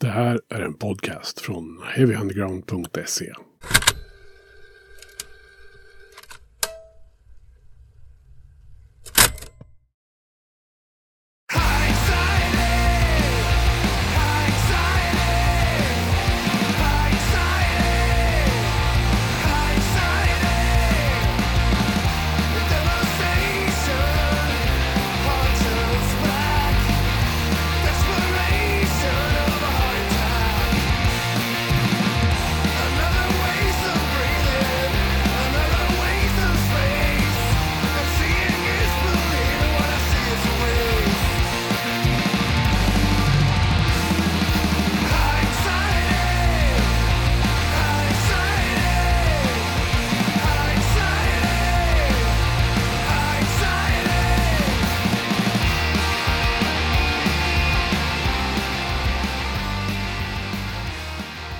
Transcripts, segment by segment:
Det här är en podcast från heavyunderground.se.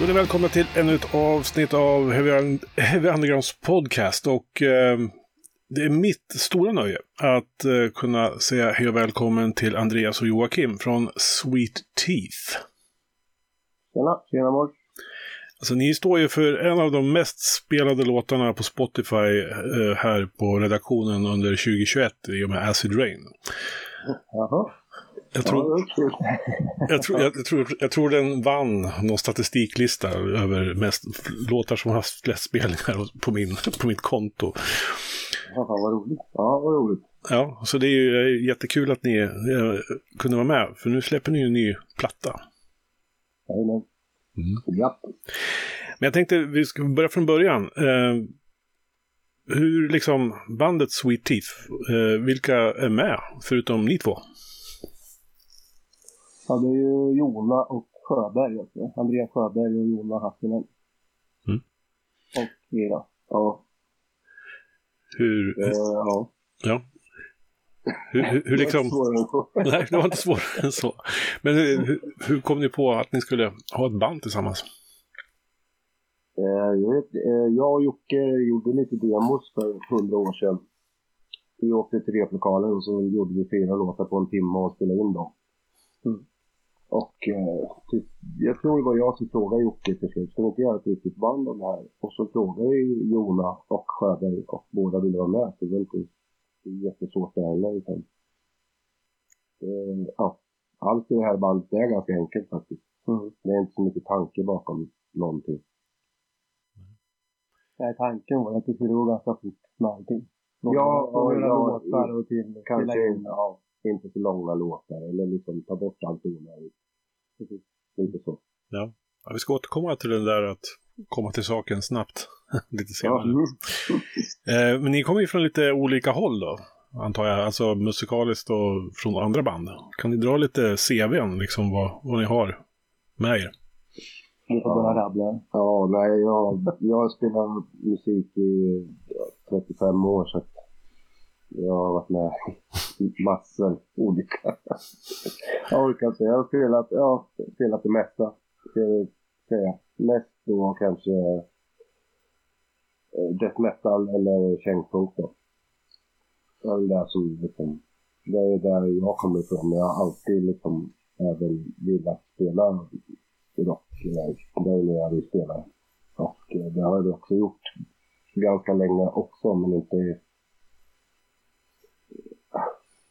ni välkomna till ännu ett avsnitt av Heavy, Un- Heavy Undergrounds podcast. Och eh, det är mitt stora nöje att eh, kunna säga hej och välkommen till Andreas och Joakim från Sweet Teeth. Tjena, tjena mors. Alltså, ni står ju för en av de mest spelade låtarna på Spotify eh, här på redaktionen under 2021 i och med Acid Rain. Jaha. Jag Ja, tror, jag, tror, jag, tror, jag tror den vann någon statistiklista över mest låtar som haft flest spelningar på, min, på mitt konto. Ja, vad roligt. Ja, vad roligt. Ja, så det är ju jättekul att ni eh, kunde vara med, för nu släpper ni ju en ny platta. Jajamän. Mm. Ja. Men jag tänkte vi ska börja från början. Eh, hur liksom bandet Sweet Teeth, eh, vilka är med förutom ni två? Ja, det är ju Jona och Sjöberg också. Andreas Sjöberg och Jona Hassinen. Mm. Och vi då. Ja. Hur, Eh, ja. ja. Hur, hur, hur liksom... Svårare än så. Nej, det var inte svårare än så. Men hur, hur, kom ni på att ni skulle ha ett band tillsammans? Eh, jag, vet, eh, jag och Jocke gjorde lite demos för hundra år sedan. Vi åkte till replokalen och så gjorde vi fyra låtar på en timme och spelade in dem. Mm. Och eh, typ, jag tror det var jag som frågade Jocke till slut, ska vi inte göra ett riktigt band om det här? Och så frågade vi Jona och Sjöberg och båda ville vara med. Så det var inte jättesvårt det heller. Utan, eh, ja, allt i det här bandet är ganska enkelt faktiskt. Det är inte så mycket tanke bakom någonting. Nej, tanken var att det skulle gå ganska fort med allting. Ja, och några låtar och till, Kanske till ja, inte så långa låtar eller liksom ta bort allt onödigt. Lite så. Ja, vi ska återkomma till den där att komma till saken snabbt lite Ja. senare. Eh, men ni kommer ju från lite olika håll då, antar jag. Alltså musikaliskt och från andra band. Kan ni dra lite CVn, liksom vad, vad ni har med er? Vi får börja rabbla. Ja, nej, jag, jag har spelat musik i ja, 35 år så jag har varit med massor olika. jag orkar inte. Jag har spelat, ja, spelat det mesta. Ska jag säga. Mest då kanske eh, death metal eller kängpunk då. Det är där som liksom, det är där jag kommer ifrån. Jag har alltid liksom även velat spela rock. Det är det jag vill spela. Och eh, det har jag också gjort ganska länge också, men inte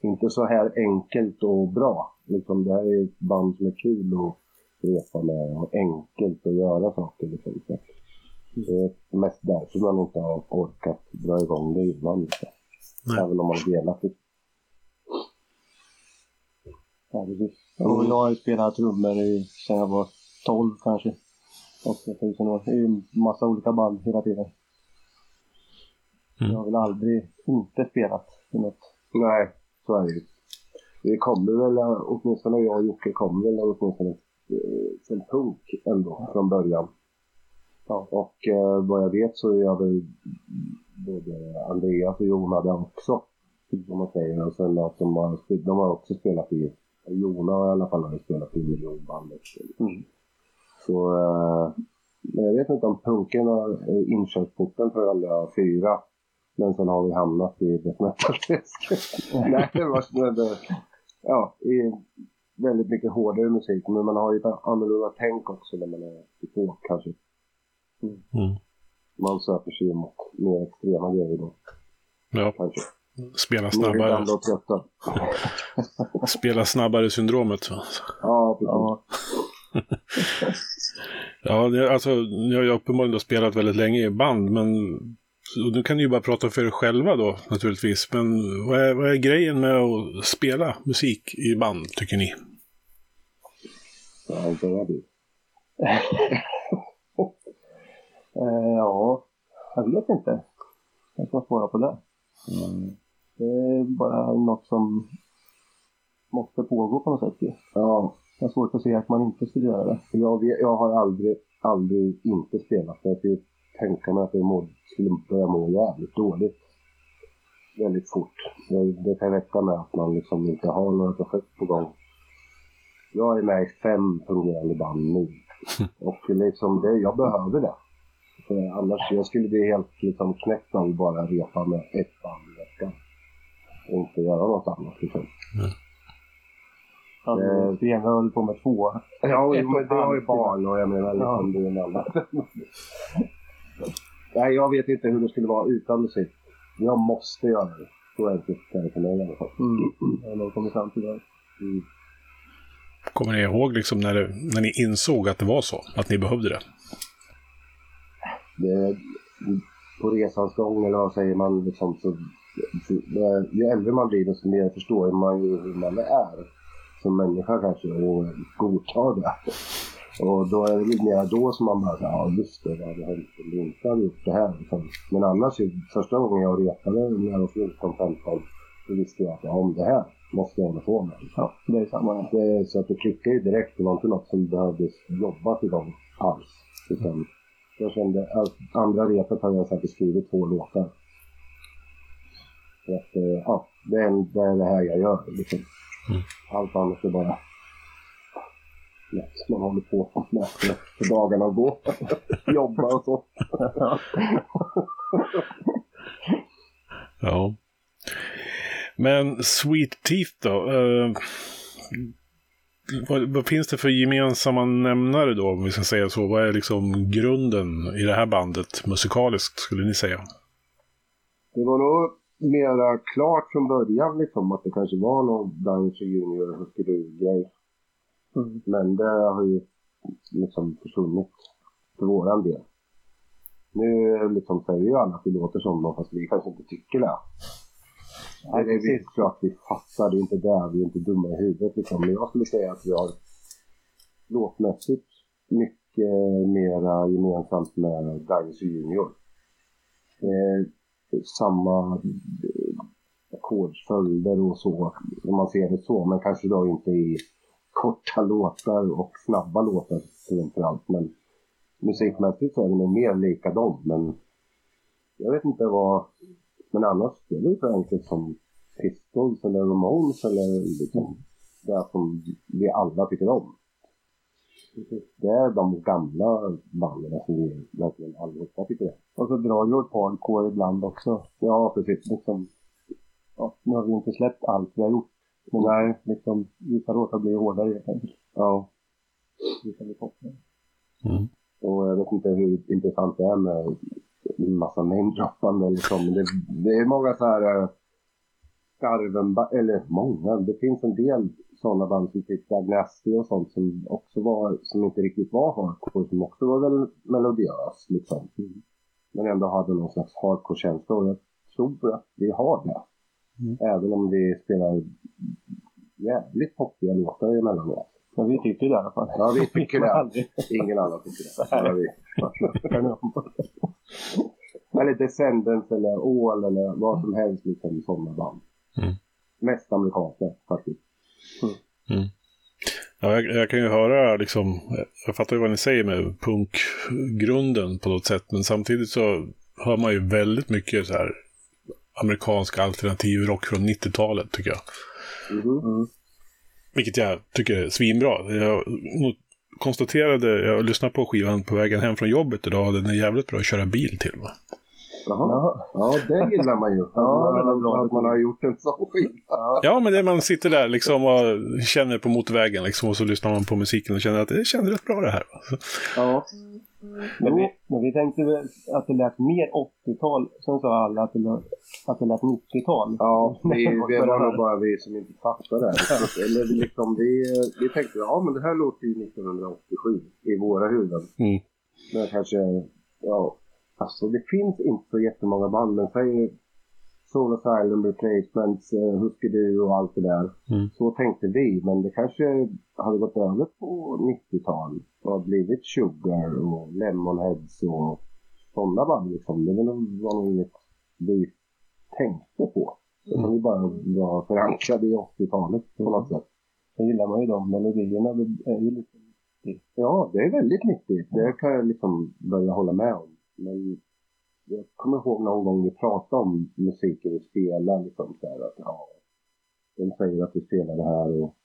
inte så här enkelt och bra. Liksom, det här är ett band som är kul att repa med och enkelt att göra saker. Liksom. Så det är mest därför man inte har orkat dra igång det innan. Liksom. Även om man velat. det. Ja, precis. Och jag har ju spelat trummor i, sen jag var 12 kanske. 8000 år. I massa olika band hela tiden. Mm. Jag har väl aldrig inte spelat i något. Nej, så är det. Vi kommer väl, åtminstone jag och Jocke kommer väl åtminstone eh, från punk ändå från början. Ja, och eh, vad jag vet så gör väl både Andreas och Jona det också. Som man säger. Och sen att de har, de har också spelat i, Jona i alla fall har spelat i miljonbandet. Mm. Så, eh, men jag vet inte om punken har eh, inkörsporten för alla fyra. Men sen har vi hamnat i death metal-träsket. Nej, det var men det, Ja, i, väldigt mycket hårdare musik. Men man har ju ett annorlunda tänk också när man är 22 kanske. Mm. Man söker sig mot mer extrema grejer då. Ja, Kanske. spela snabbare. Spela snabbare syndromet. Ja, precis. Ja, Ja, det, alltså, jag har uppenbarligen spelat väldigt länge i band, men och nu kan ni ju bara prata för er själva då naturligtvis. Men vad är, vad är grejen med att spela musik i band, tycker ni? Ja, det det. eh, ja, jag vet inte. Jag ska svara på det. Det är bara något som måste pågå på något sätt. ju. Ja, Jag har svårt att se att man inte skulle göra det. jag, jag har aldrig, aldrig inte spelat. Jag skulle tänka mig att jag må, skulle börja må jävligt dåligt. Väldigt fort. Det, det kan räcka med att man liksom inte har några projekt på gång. Jag är med i fem fungerande band nu. Och liksom det, jag behöver det. För annars jag skulle bli helt liksom knäckt av att bara repa med ett band i veckan. Och inte göra något annat liksom. Alltså, det ena höll på med två. Ja, men det har ju barn och jag menar liksom det är en annan. Nej, jag vet inte hur det skulle vara utan musik. Jag måste göra det. Så enkelt är det för mig i alla fall. Mm. Jag har kommit fram till det. Mm. Kommer ni ihåg liksom när, det, när ni insåg att det var så? Att ni behövde det? Det, på resans gång, eller vad säger man, liksom, så, så, ju äldre man blir desto mer förstår man ju hur man är som människa kanske och godtar det. Och då är det mer då som man bara, ja just det, det hade hänt om du inte hade gjort det här. Liksom. Men annars, första gången jag repade när jag var 14-15, då visste jag att ja, om det här måste jag hålla på med. Ja, det är samma. Det, så att det klickade ju direkt. Det var inte något som behövdes jobbas igång alls. Utan jag kände andra repet hade jag säkert skrivit två låtar. Så att, eh, ja, det är, det är det här jag gör. Liksom. Mm. Allt annat är bara lätt man håller på med för dagarna och gå. Jobba och så. Ja. Men Sweet Teeth då? Eh, vad, vad finns det för gemensamma nämnare då, om vi ska säga så? Vad är liksom grunden i det här bandet musikaliskt, skulle ni säga? Det var nog mera klart från början liksom att det kanske var någon Downsy Junior Husker Du-grej. Mm. Men det har ju liksom försvunnit för våran del. Nu liksom säger ju alla att vi låter som dem fast vi kanske inte tycker det. Nej, det är klart vi fattar, det är inte det, vi är inte dumma i huvudet liksom. Men jag skulle säga att vi har låtmässigt mycket mera gemensamt med Dinosaur Junior. Eh, samma eh, ackordsföljder och så, om man ser det så. Men kanske då inte i korta låtar och snabba låtar framförallt. Men musikmässigt så är det nog mer lika dem. Men jag vet inte vad... Men annars, det är väl så enkelt som Pistols eller Ramones eller liksom det som vi alla tycker om. Det är de gamla banden som vi verkligen allihopa tycker om. Och så drar ju åt hardcore ibland också. Ja, precis. Liksom, ja, nu har vi inte släppt allt vi har gjort. Men Nej. liksom, vissa låtar blir hårdare helt enkelt. Ja. Vissa blir kortare. Mm. Och jag vet inte hur intressant det är med en massa namedroppande liksom. Men det, det är många så här äh, skarven, eller många, det finns en del sådana band som typ Agnasti och sånt som också var, som inte riktigt var hardcore, som också var väl melodiös liksom. Men ändå hade någon slags hardcore-känsla och jag tror att vi har det. Mm. Även om vi spelar jävligt poppiga låtar emellanåt. Men vi tycker det i alla fall. Ja, vi tycker det. Ingen annan tycker det. Bara vi. Eller Descendants eller All eller vad som helst liksom sådana band. Mm. Mest amerikanska faktiskt. Ja, jag, jag kan ju höra liksom, jag fattar ju vad ni säger med punkgrunden på något sätt, men samtidigt så hör man ju väldigt mycket så här amerikansk alternativ rock från 90-talet tycker jag. Mm. Vilket jag tycker är svinbra. Jag konstaterade, jag lyssnade på skivan på vägen hem från jobbet idag, och den är jävligt bra att köra bil till. Va? Jaha. Ja, det gillar man ju. Ja, att man har gjort en sån skiva. Ja, men det man sitter där liksom och känner på motorvägen liksom och så lyssnar man på musiken och känner att det känns rätt bra det här. Ja. Men vi, men vi tänkte att det lät mer 80-tal. Sen sa alla att det lät, att det lät 90-tal. Ja, vi, vi var nog bara vi som inte fattade det. Eller liksom, vi, vi tänkte ja men det här låter ju 1987 i våra huvuden. Mm. Men kanske, ja, alltså det finns inte så jättemånga band. Men säg Soul Asylum, Replacements, uh, Husker Du och allt det där. Mm. Så tänkte vi, men det kanske hade gått över på 90-tal och har blivit Sugar och Lemonheads och sådana band liksom. Det var nog, inget vi tänkte på. Utan vi bara var förankrade i 80-talet på något sätt. Sen gillar man ju de melodierna. Det är ju lite... Ja, det är väldigt nyttigt. Det kan jag liksom börja hålla med om. Men jag kommer ihåg någon gång vi pratade om musiken vi spelar. Liksom så här att, ja, de säger att vi spelar det här och,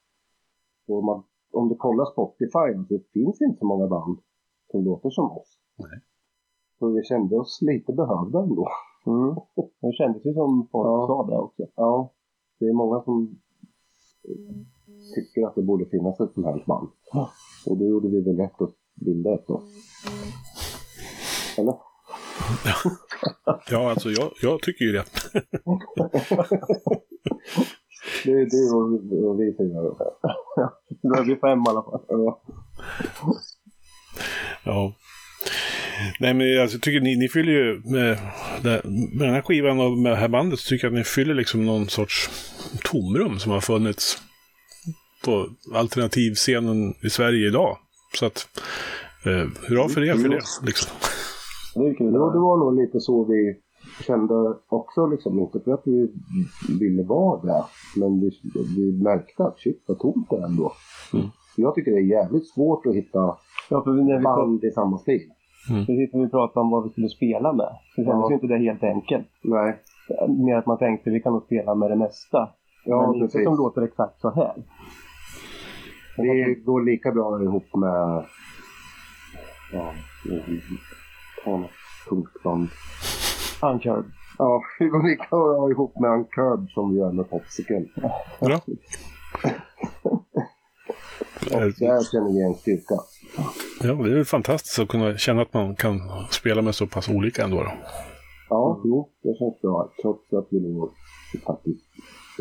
och om, man, om du kollar Spotify så det finns inte så många band som låter som oss. Nej. Så vi kände oss lite behövda ändå. Mm. Det kändes ju som folk Ja. sa det också. Ja, det är många som tycker att det borde finnas ett sånt här band. Och då gjorde vi väl rätt att bilda ett då. Eller? Ja, alltså jag, jag tycker ju det. Det är du och, och vi fyra då. Då är vi fem i alla fall. Ja. Nej, men alltså, jag tycker ni, ni fyller ju med, med den här skivan och med det här bandet så tycker jag att ni fyller liksom någon sorts tomrum som har funnits på alternativscenen i Sverige idag. Så att, eh, hurra för er för det. Liksom. Det är kul. Jo, det var nog lite så vi kände också liksom. Inte för att vi ville vara där. Men vi, vi märkte att shit vad tomt det är ändå. Mm. Jag tycker det är jävligt svårt att hitta Ja, för när vi, band i samma stil. precis när vi pratade om vad vi skulle spela med. Så kändes Ja. ju inte det helt enkelt. Nej. Mer att man tänkte vi kan nog spela med det mesta. Ja, men inte precis. som låter exakt så här. Det går lika bra ihop med... Ja, något tungt band. Uncharted. Ja, det går lika bra ihop med Uncurb som vi gör med Popsicle. Bra. Och där känner vi en styrka. Ja, det är väl fantastiskt att kunna känna att man kan spela med så pass olika ändå. Då. Ja, jo, det känns bra. Trots att vi faktiskt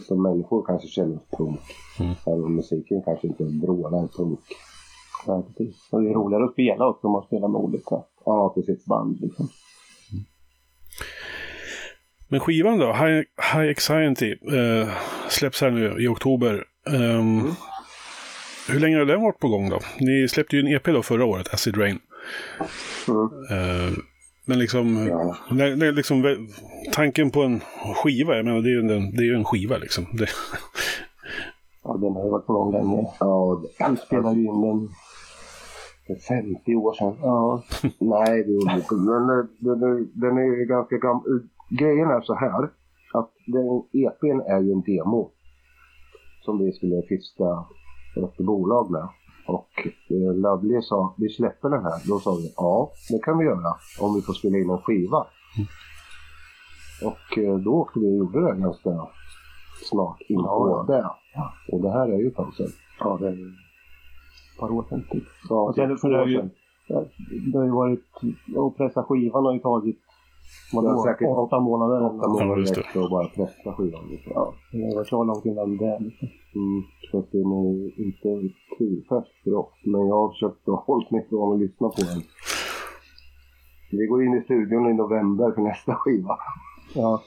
som människor kanske känner oss punk. Mm. Även om musiken kanske inte vrålar punk. Ja, precis. Och det är roligare att spela också om man spelar med olika Ja, precis. band. Liksom. Men skivan då, High, High Anxiety, eh, släpps här nu i oktober. Ehm, Hur länge har den varit på gång då? Ni släppte ju en EP då förra året, Acid Rain. Mm. Eh, men liksom, Ja. det, det är liksom tanken på en skiva, jag menar det är ju en, det är en skiva liksom. Det, Ja, den har ju varit på gång länge. Ja, Vi spelade ju in den. Är 50 år sedan. Ja, Nej, det gjorde vi inte. Eh, den är, den är ju ganska gammal. Grejen är så här. Att den EPn är ju en demo. Som vi skulle fiska ett bolag med. Och eh, Lovely sa, vi släpper den här. Då sa vi, ja det kan vi göra. Om vi får spela in en skiva. Och eh, då åkte vi och gjorde det ganska snart in på det. Och det här är ju sedan. ja det är par år sedan typ. Ja, Och sen, för det, har ju, det har ju varit, att pressa skivan har ju tagit Det har säkert åtta månader. eller åtta. Ja, månader det. efter att bara pressa skivan. Liksom. Ja, det var klar långt innan det. Liksom. Mm, så att den är inte kulfärsk för oss. Men jag har försökt att hålla mig från att lyssna på den. Vi går in i studion i november för nästa skiva. Ja,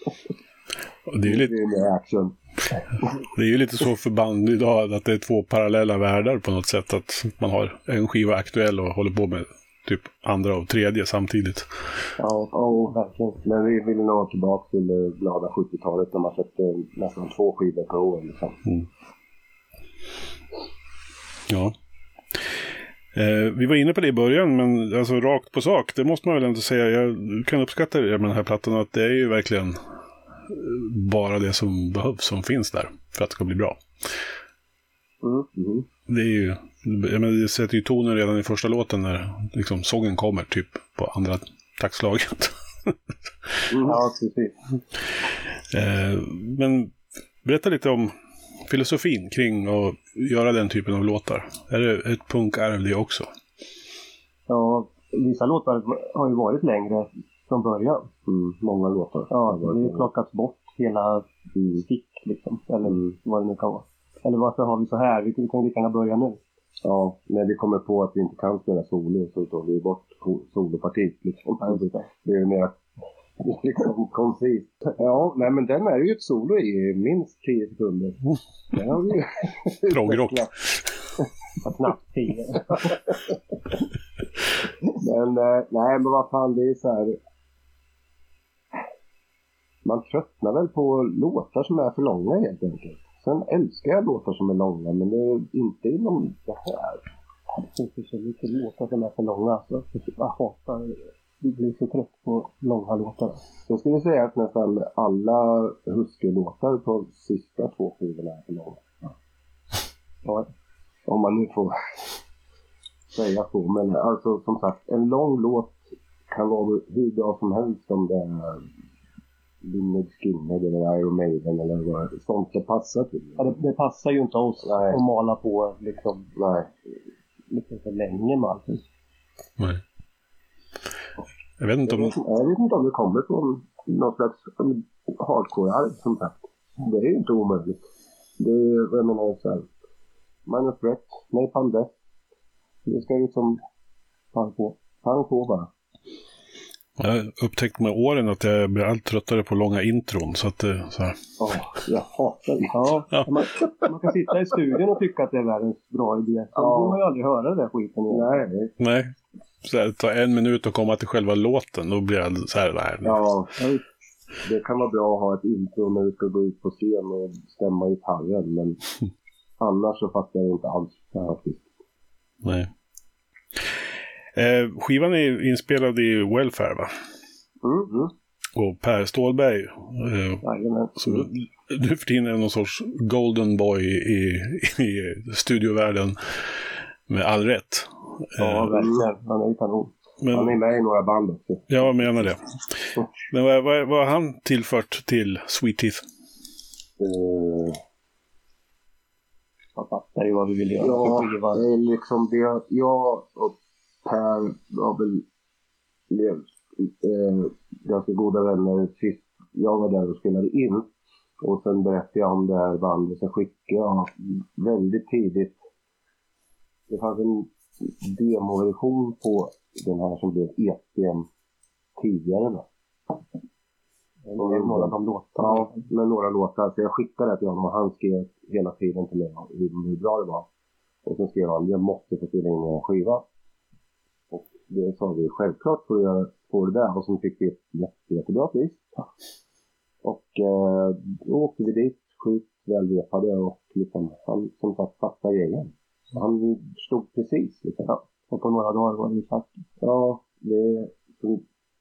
det, är ju lite, Det är med action. Det är ju lite så för band idag att det är två parallella världar på något sätt. Att man har en skiva aktuell och håller på med typ andra och tredje samtidigt. ja, Ja, verkligen. men vi vill nog tillbaka till det glada 70-talet när man släppte nästan två skivor per år. Liksom. Ja. Eh, vi var inne på det i början, men alltså rakt på sak, det måste man väl ändå säga. Jag kan uppskatta det med den här plattan, att det är ju verkligen bara det som behövs som finns där för att det ska bli bra. Mm. Mm. Det är ju, jag menar, det sätter ju tonen redan i första låten när liksom sången kommer, typ på andra taktslaget. Mm. Ja, precis. Eh, men berätta lite om filosofin kring att göra den typen av låtar. Är det ett punkarv det också? Ja, vissa låtar har ju varit längre från början. Mm. Många låtar. Ja, det har ju plockats bort hela Mm. stick liksom. Eller vad det nu kan vara. Eller varför har vi så här? Vi kan ju lika gärna börja nu. Ja, när vi kommer på att vi inte kan spela solo så tar vi bort solopartiet. Liksom. Ja, det. Det är mer liksom koncist. Ja, nej men den är ju ett solo i minst 10 sekunder. Den har vi ju. För knappt tio. Men eh, nej, men vad fan, det är så här. Man tröttnar väl på låtar som är för långa helt enkelt. Sen älskar jag låtar som är långa, men det är inte inom det här. Det finns så mycket låtar som är för långa. Så jag hatar Jag blir så trött på långa låtar. Jag skulle säga att nästan alla Husky-låtar på sista två skivorna är för långa. Ja, Om man nu får säga så. Men alltså som sagt, en lång låt kan vara hur bra som helst om det är Lynyrd Skynyrd eller Iron Maiden eller vad det. Sånt det passar till. Ja, det, det passar ju inte oss Nej. att mala på liksom, Nej. liksom för länge med allting. Nej. Jag vet inte Jag om... vet, jag vet inte om det kommer från någon slags hardcore-arv som sagt. Det är ju inte omöjligt. Det är, jag menar så här. Minus Threat, Napalm Death. Det ska ju som pang på. Pang på bara. Jag har upptäckt med åren att jag blir allt tröttare på långa intron. Så att det, så här. Åh, jag hatar det. Ja, Ja. Man, man kan sitta i studion och tycka att det är världens bra idé. Sen Ja. vill man ju aldrig höra den där skiten. Nej. Nej. Så här, det tar en minut att komma till själva låten. Då blir jag så här, nej. Ja, det kan vara bra att ha ett intro när du ska gå ut på scen och stämma gitarren. Men annars så fattar jag inte alls faktiskt. nej. Eh, skivan är inspelad i Welfare, va? Mm, mm. Och Per Stålberg, eh, Jajamän. som nu för tiden är någon sorts golden boy i, i studiovärlden. Med all rätt. Ja, Eh, verkligen. Han är kanon. Han är men, med i några band också. jag menar det. Men vad, vad, vad har han tillfört till Sweet Teeth? Han fattar ju vad vi vill göra Ja, det är liksom det. Jag och Per har väl levt eh, ganska goda vänner sist jag var där och spelade in. Och sen berättade jag om det här bandet. Sen skickade jag väldigt tidigt. Det fanns en demoversion på den här som blev EPM tidigare då. Några av de låtarna. Ja, med några låtar. Så jag skickade det till honom och han skrev hela tiden till mig hur, bra det var. Och så skrev han, jag måste få spela in en skiva. Det sa vi, självklart får jag få det där. Och så fick vi ett jätte, jättebra pris. Och eh, då åkte vi dit, sjukt välrepade och liksom, han som sagt fattade grejen. Han stod precis liksom. Ja. Och på några dagar var det klart. Ja, det,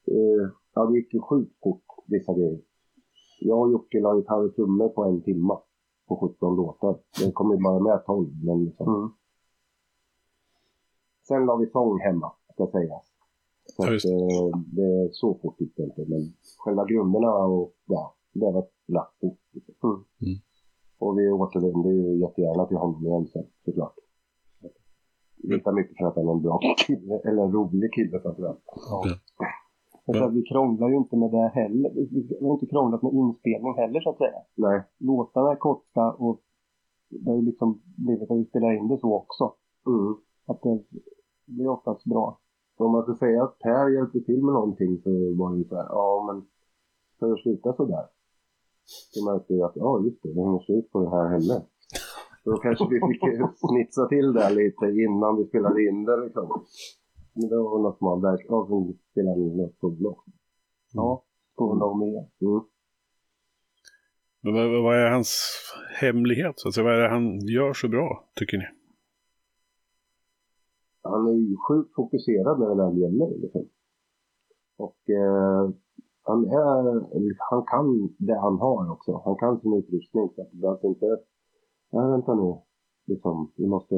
eh, ja, det gick ju sjukt fort, vissa grejer. Jag och Jocke la gitarr och trummor på en timma på 17 låtar. Det kom ju bara med 12, men liksom. Mm. Sen la vi sång hemma, ska sägas. Så Ja, att, eh, det är så fort gick det inte, men själva grunderna och ja, det var lagt fort. Liksom. Mm. Mm. Och vi återvände ju jättegärna till honom igen sen, såklart. Lika mycket för att han är en bra kille, eller en rolig kille framförallt. Ja. Ja. Men så vi krånglar ju inte med det heller. Vi vi har inte krånglat med inspelning heller så att säga. Nej, Låtarna är korta och det har ju liksom blivit att vi spelar in det så också. mm. Att det blir oftast bra. Så om man ska säga att Per hjälpte till med någonting så var det så här, ja men för det sluta sådär? Så märkte jag att, ja just det, det är slut på det här heller. Så då kanske vi fick snitsa till det lite innan vi spelade in det liksom. Men det var något som man verkligen, ja som spelade in något solo. Ja, skola och med. Mm. Men vad, vad är hans hemlighet? Alltså. Vad är det han gör så bra, tycker ni? Han är ju sjukt fokuserad när det väl gäller liksom. Och eh, han är, han kan det han har också. Han kan sin utrustning så att det behövs inte, nej vänta nu, liksom, vi måste,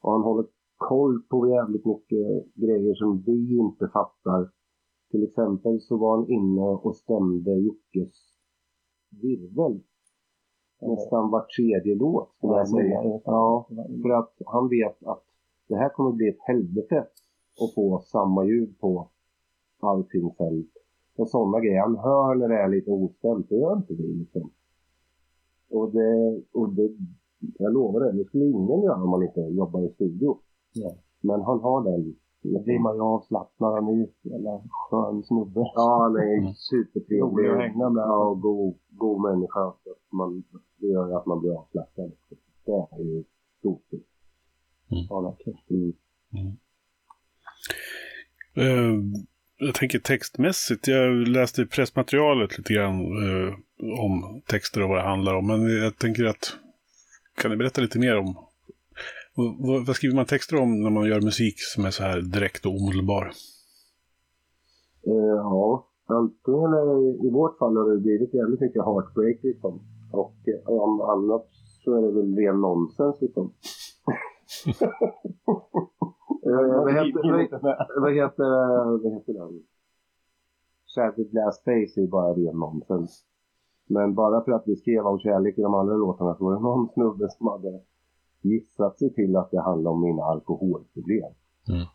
och han håller koll på jävligt mycket grejer som vi inte fattar. Till exempel så var han inne och stämde Jockes virvel. Nästan var tredje låt skulle jag säga. Ja, för att han vet att det här kommer bli ett helvete att få samma ljud på allting sen. Och sådana grejer. Han hör när det är lite ostämt. Det gör inte vi liksom. Och det, och det, jag lovar det, det skulle ingen göra om man inte jobbar i studio. Ja. Men han har den. Då blir man ju avslappnad. Han är ju en skön snubbe. Ja, han är supertrevlig. Rolig att hänga med. Ja, och god, god människa. Man, det gör ju att man blir avslappnad. Det är ju stort. Verkligen. Mm. Eh, jag tänker textmässigt, jag läste i pressmaterialet lite grann eh, om texter och vad det handlar om. Men jag tänker att, kan ni berätta lite mer om vad, vad- skriver man texter om när man gör musik som är så här direkt och omedelbar? Eh, ja, antingen i vårt fall har det blivit jävligt mycket heartbreak liksom. Och om annat så är det väl ren nonsens liksom. Eh, vad heter, vad, vad heter, vad heter den? Shattered Glass Face är ju bara ren nonsens. Men bara för att vi skrev om kärlek i de andra låtarna så var det någon snubbe som hade gissat sig till att det handlade om mina alkoholproblem. Mm.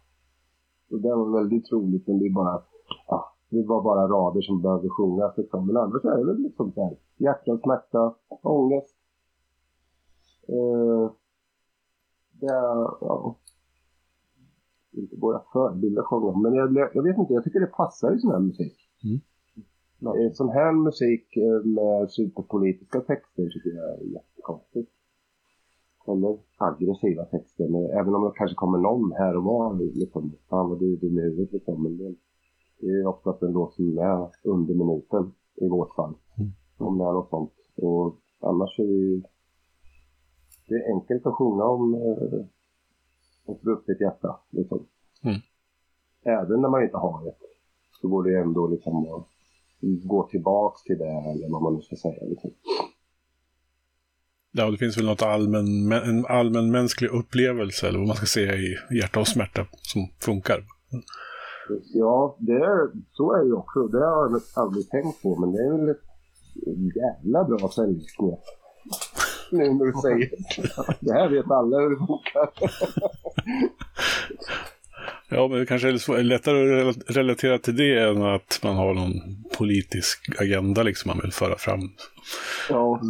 Och det var väldigt troligt men det är bara, ja, det var bara rader som behövde sjungas liksom. Men annars är det väl liksom så här, hjärta, smärta, ångest. Eh, ja, inte våra förebilder sjunga, men jag, jag vet inte, jag tycker det passar i sån här musik. Mm. Eh, Sån här musik eh, med superpolitiska texter tycker jag är jättekonstigt. Eller aggressiva texter, men även om det kanske kommer någon här och var, liksom, fan vad du är dum i huvudet liksom. Men det, det är oftast en låt som är under minuten i vårt fall. Mm. Om det är något sånt. Och annars är det ju, det är enkelt att sjunga om eh, ett brustet hjärta. Liksom. Mm. Även när man inte har det så går det ändå liksom att gå tillbaks till det eller vad man nu ska säga. Liksom. Ja, det finns väl något allmän, en allmänmänsklig upplevelse, eller vad man ska säga, i hjärta och smärta som funkar. Ja, det är, så är det också. Det har jag aldrig tänkt på, men det är väl ett jävla bra säljknep. Nu när du säger det. Det här vet alla hur det funkar. Ja, men det kanske är lättare att rela- relatera till det än att man har någon politisk agenda liksom man vill föra fram. Ja,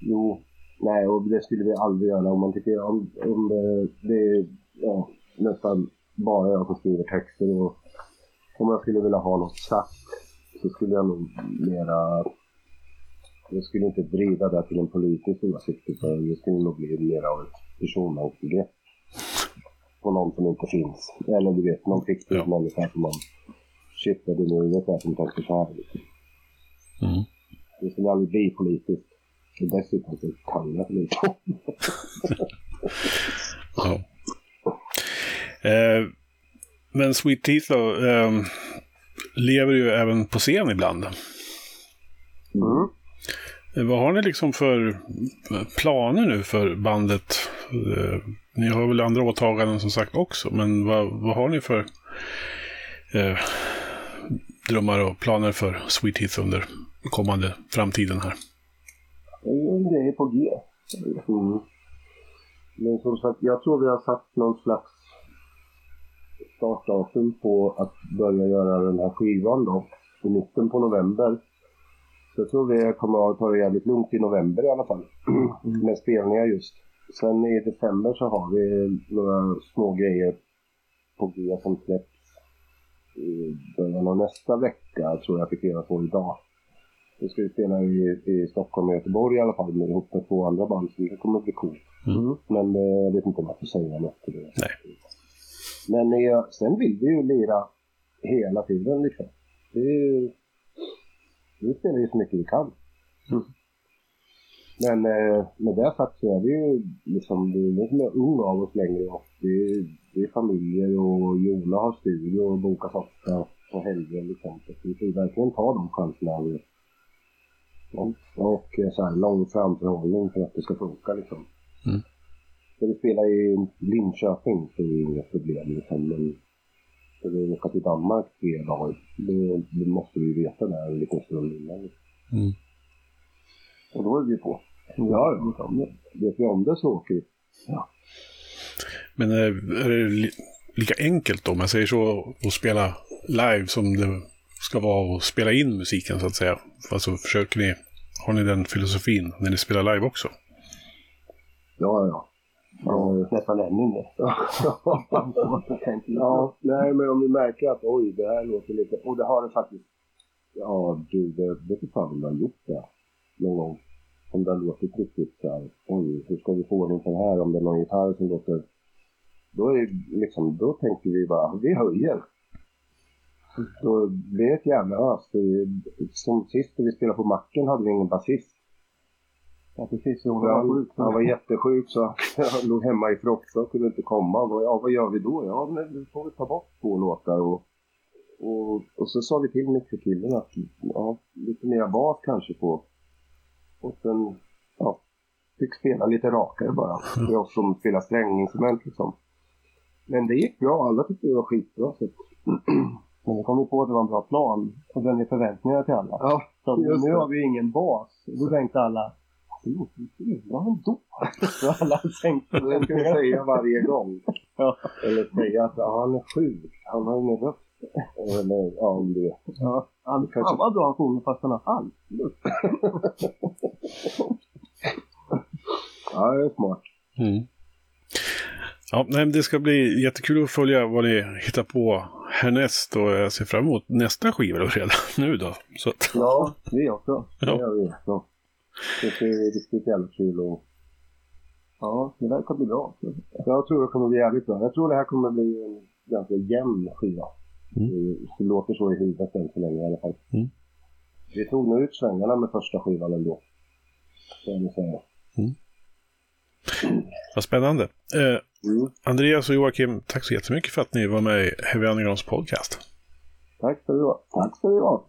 jo. Nej, och det skulle vi aldrig göra om man tycker om, om det, det är ja, nästan bara jag som skriver texter och om jag skulle vilja ha något sagt så skulle jag nog mera jag skulle inte vrida det till en politisk åsikt utan det skulle nog bli mer av ett personangrepp på någon som inte finns. Eller du vet, någon fiktiv Ja. människa som man shit vad du nu vet jag som tänker så här. Mm. Det skulle aldrig bli politiskt. Och dessutom så kan jag lite. Ja. Eh, men Sweet Teeth då, eh, lever ju även på scen ibland. Mm. Eh, vad har ni liksom för eh, planer nu för bandet? Eh, ni har väl andra åtaganden som sagt också, men vad, vad har ni för eh, drömmar och planer för Sweet Heath under kommande framtiden här? Det är på G. Mm. Men som sagt, jag tror vi har satt någon slags startdatum på att börja göra den här skivan då. I mitten på november. Så jag tror vi kommer att ta det jävligt lugnt i november i alla fall. Med spelningar just. Sen i december så har vi några små grejer på G som släpps i början av nästa vecka tror jag fick reda på idag. Vi ska ju spela i, i Stockholm och Göteborg i alla fall med, ihop med två andra band så det kommer bli coolt. Mm. Men eh, jag vet inte om jag får säga något till det. Nej. Men eh, sen vill vi ju lira hela tiden liksom. Det är ju... Vi spelar ju så mycket vi kan. Mm. Men eh, med det sagt så är vi ju liksom, det är ingen som är ung av oss längre. Och det, är, det är familjer och Jona har studio och bokas ofta på helger liksom. Så vi får ju verkligen ta de chanserna. Och, och, och eh, så här, lång framförhållning för att det ska funka liksom. Mm. Ska vi spela i Linköping så är det inga problem liksom. Men ska vi åka till Danmark tre dagar, då, då måste vi veta det en liten stund innan. Mm. Och då är vi på. Ja, ja. Vet vi om det så åker vi. Men är, är det li lika enkelt om man säger så, att spela live som det ska vara att spela in musiken så att säga? Alltså försöker ni, har ni den filosofin när ni spelar live också? Ja, ja. Ja, nästan ännu mer. ja, nej men om vi märker att oj, det här låter lite... Och det har det faktiskt... Ja, du, det vet inte fan om det har gjort det någon gång. Om det har låtit riktigt så här, oj, hur ska vi få ordning på det här? Om det är någon gitarr som låter... Då är liksom, då tänker vi bara, vi höjer. Då, det är ett jävla ös. Som sist när vi spelade på Macken hade vi ingen basist. Ja, precis. Jo, Han, han var jättesjuk så han låg hemma i Frotsa och kunde inte komma. Ja, vad gör vi då? Ja, men nu får vi ta bort två låtar och, och, och så sa vi till mixerkillen att ja, lite mer bas kanske på. Och sen, ja, fick spela lite rakare bara. För oss som spelar stränginstrument liksom. Men det gick bra, alla tyckte det var skitbra. Så. Men vi kom ju på att det var en bra plan och den är förväntningar till alla. Ja, Så nu har vi ingen bas. Då tänkte alla, det låter lite bra ändå. Så alla tänkte det ska vi säga varje gång. Ja. Eller säga att ja, han är sjuk, han har ingen röst. Eller ja, om det. Ja, han, Kanske- fan vad bra han sjunger fast han har halv. Ja, det är smart. Mm. Ja, nej, det ska bli jättekul att följa vad ni hittar på härnäst och jag ser fram emot nästa skiva redan nu då. Så Ja, vi också. Det Ja. gör vi. Så. Det ser riktigt jävla kul och Ja, det verkar bli bra. jag tror det kommer bli jävligt bra. Jag tror det här kommer bli en ganska jämn skiva. Mm. Det, låter så i huvudet än så länge i alla fall. Mm. Vi tog nog ut svängarna med första skivan ändå. Jag säga. vad spännande. Eh, Mm. Andreas och Joakim, tack så jättemycket för att ni var med i Heavy Undergrounds podcast. Tack ska du ha. Tack ska du ha.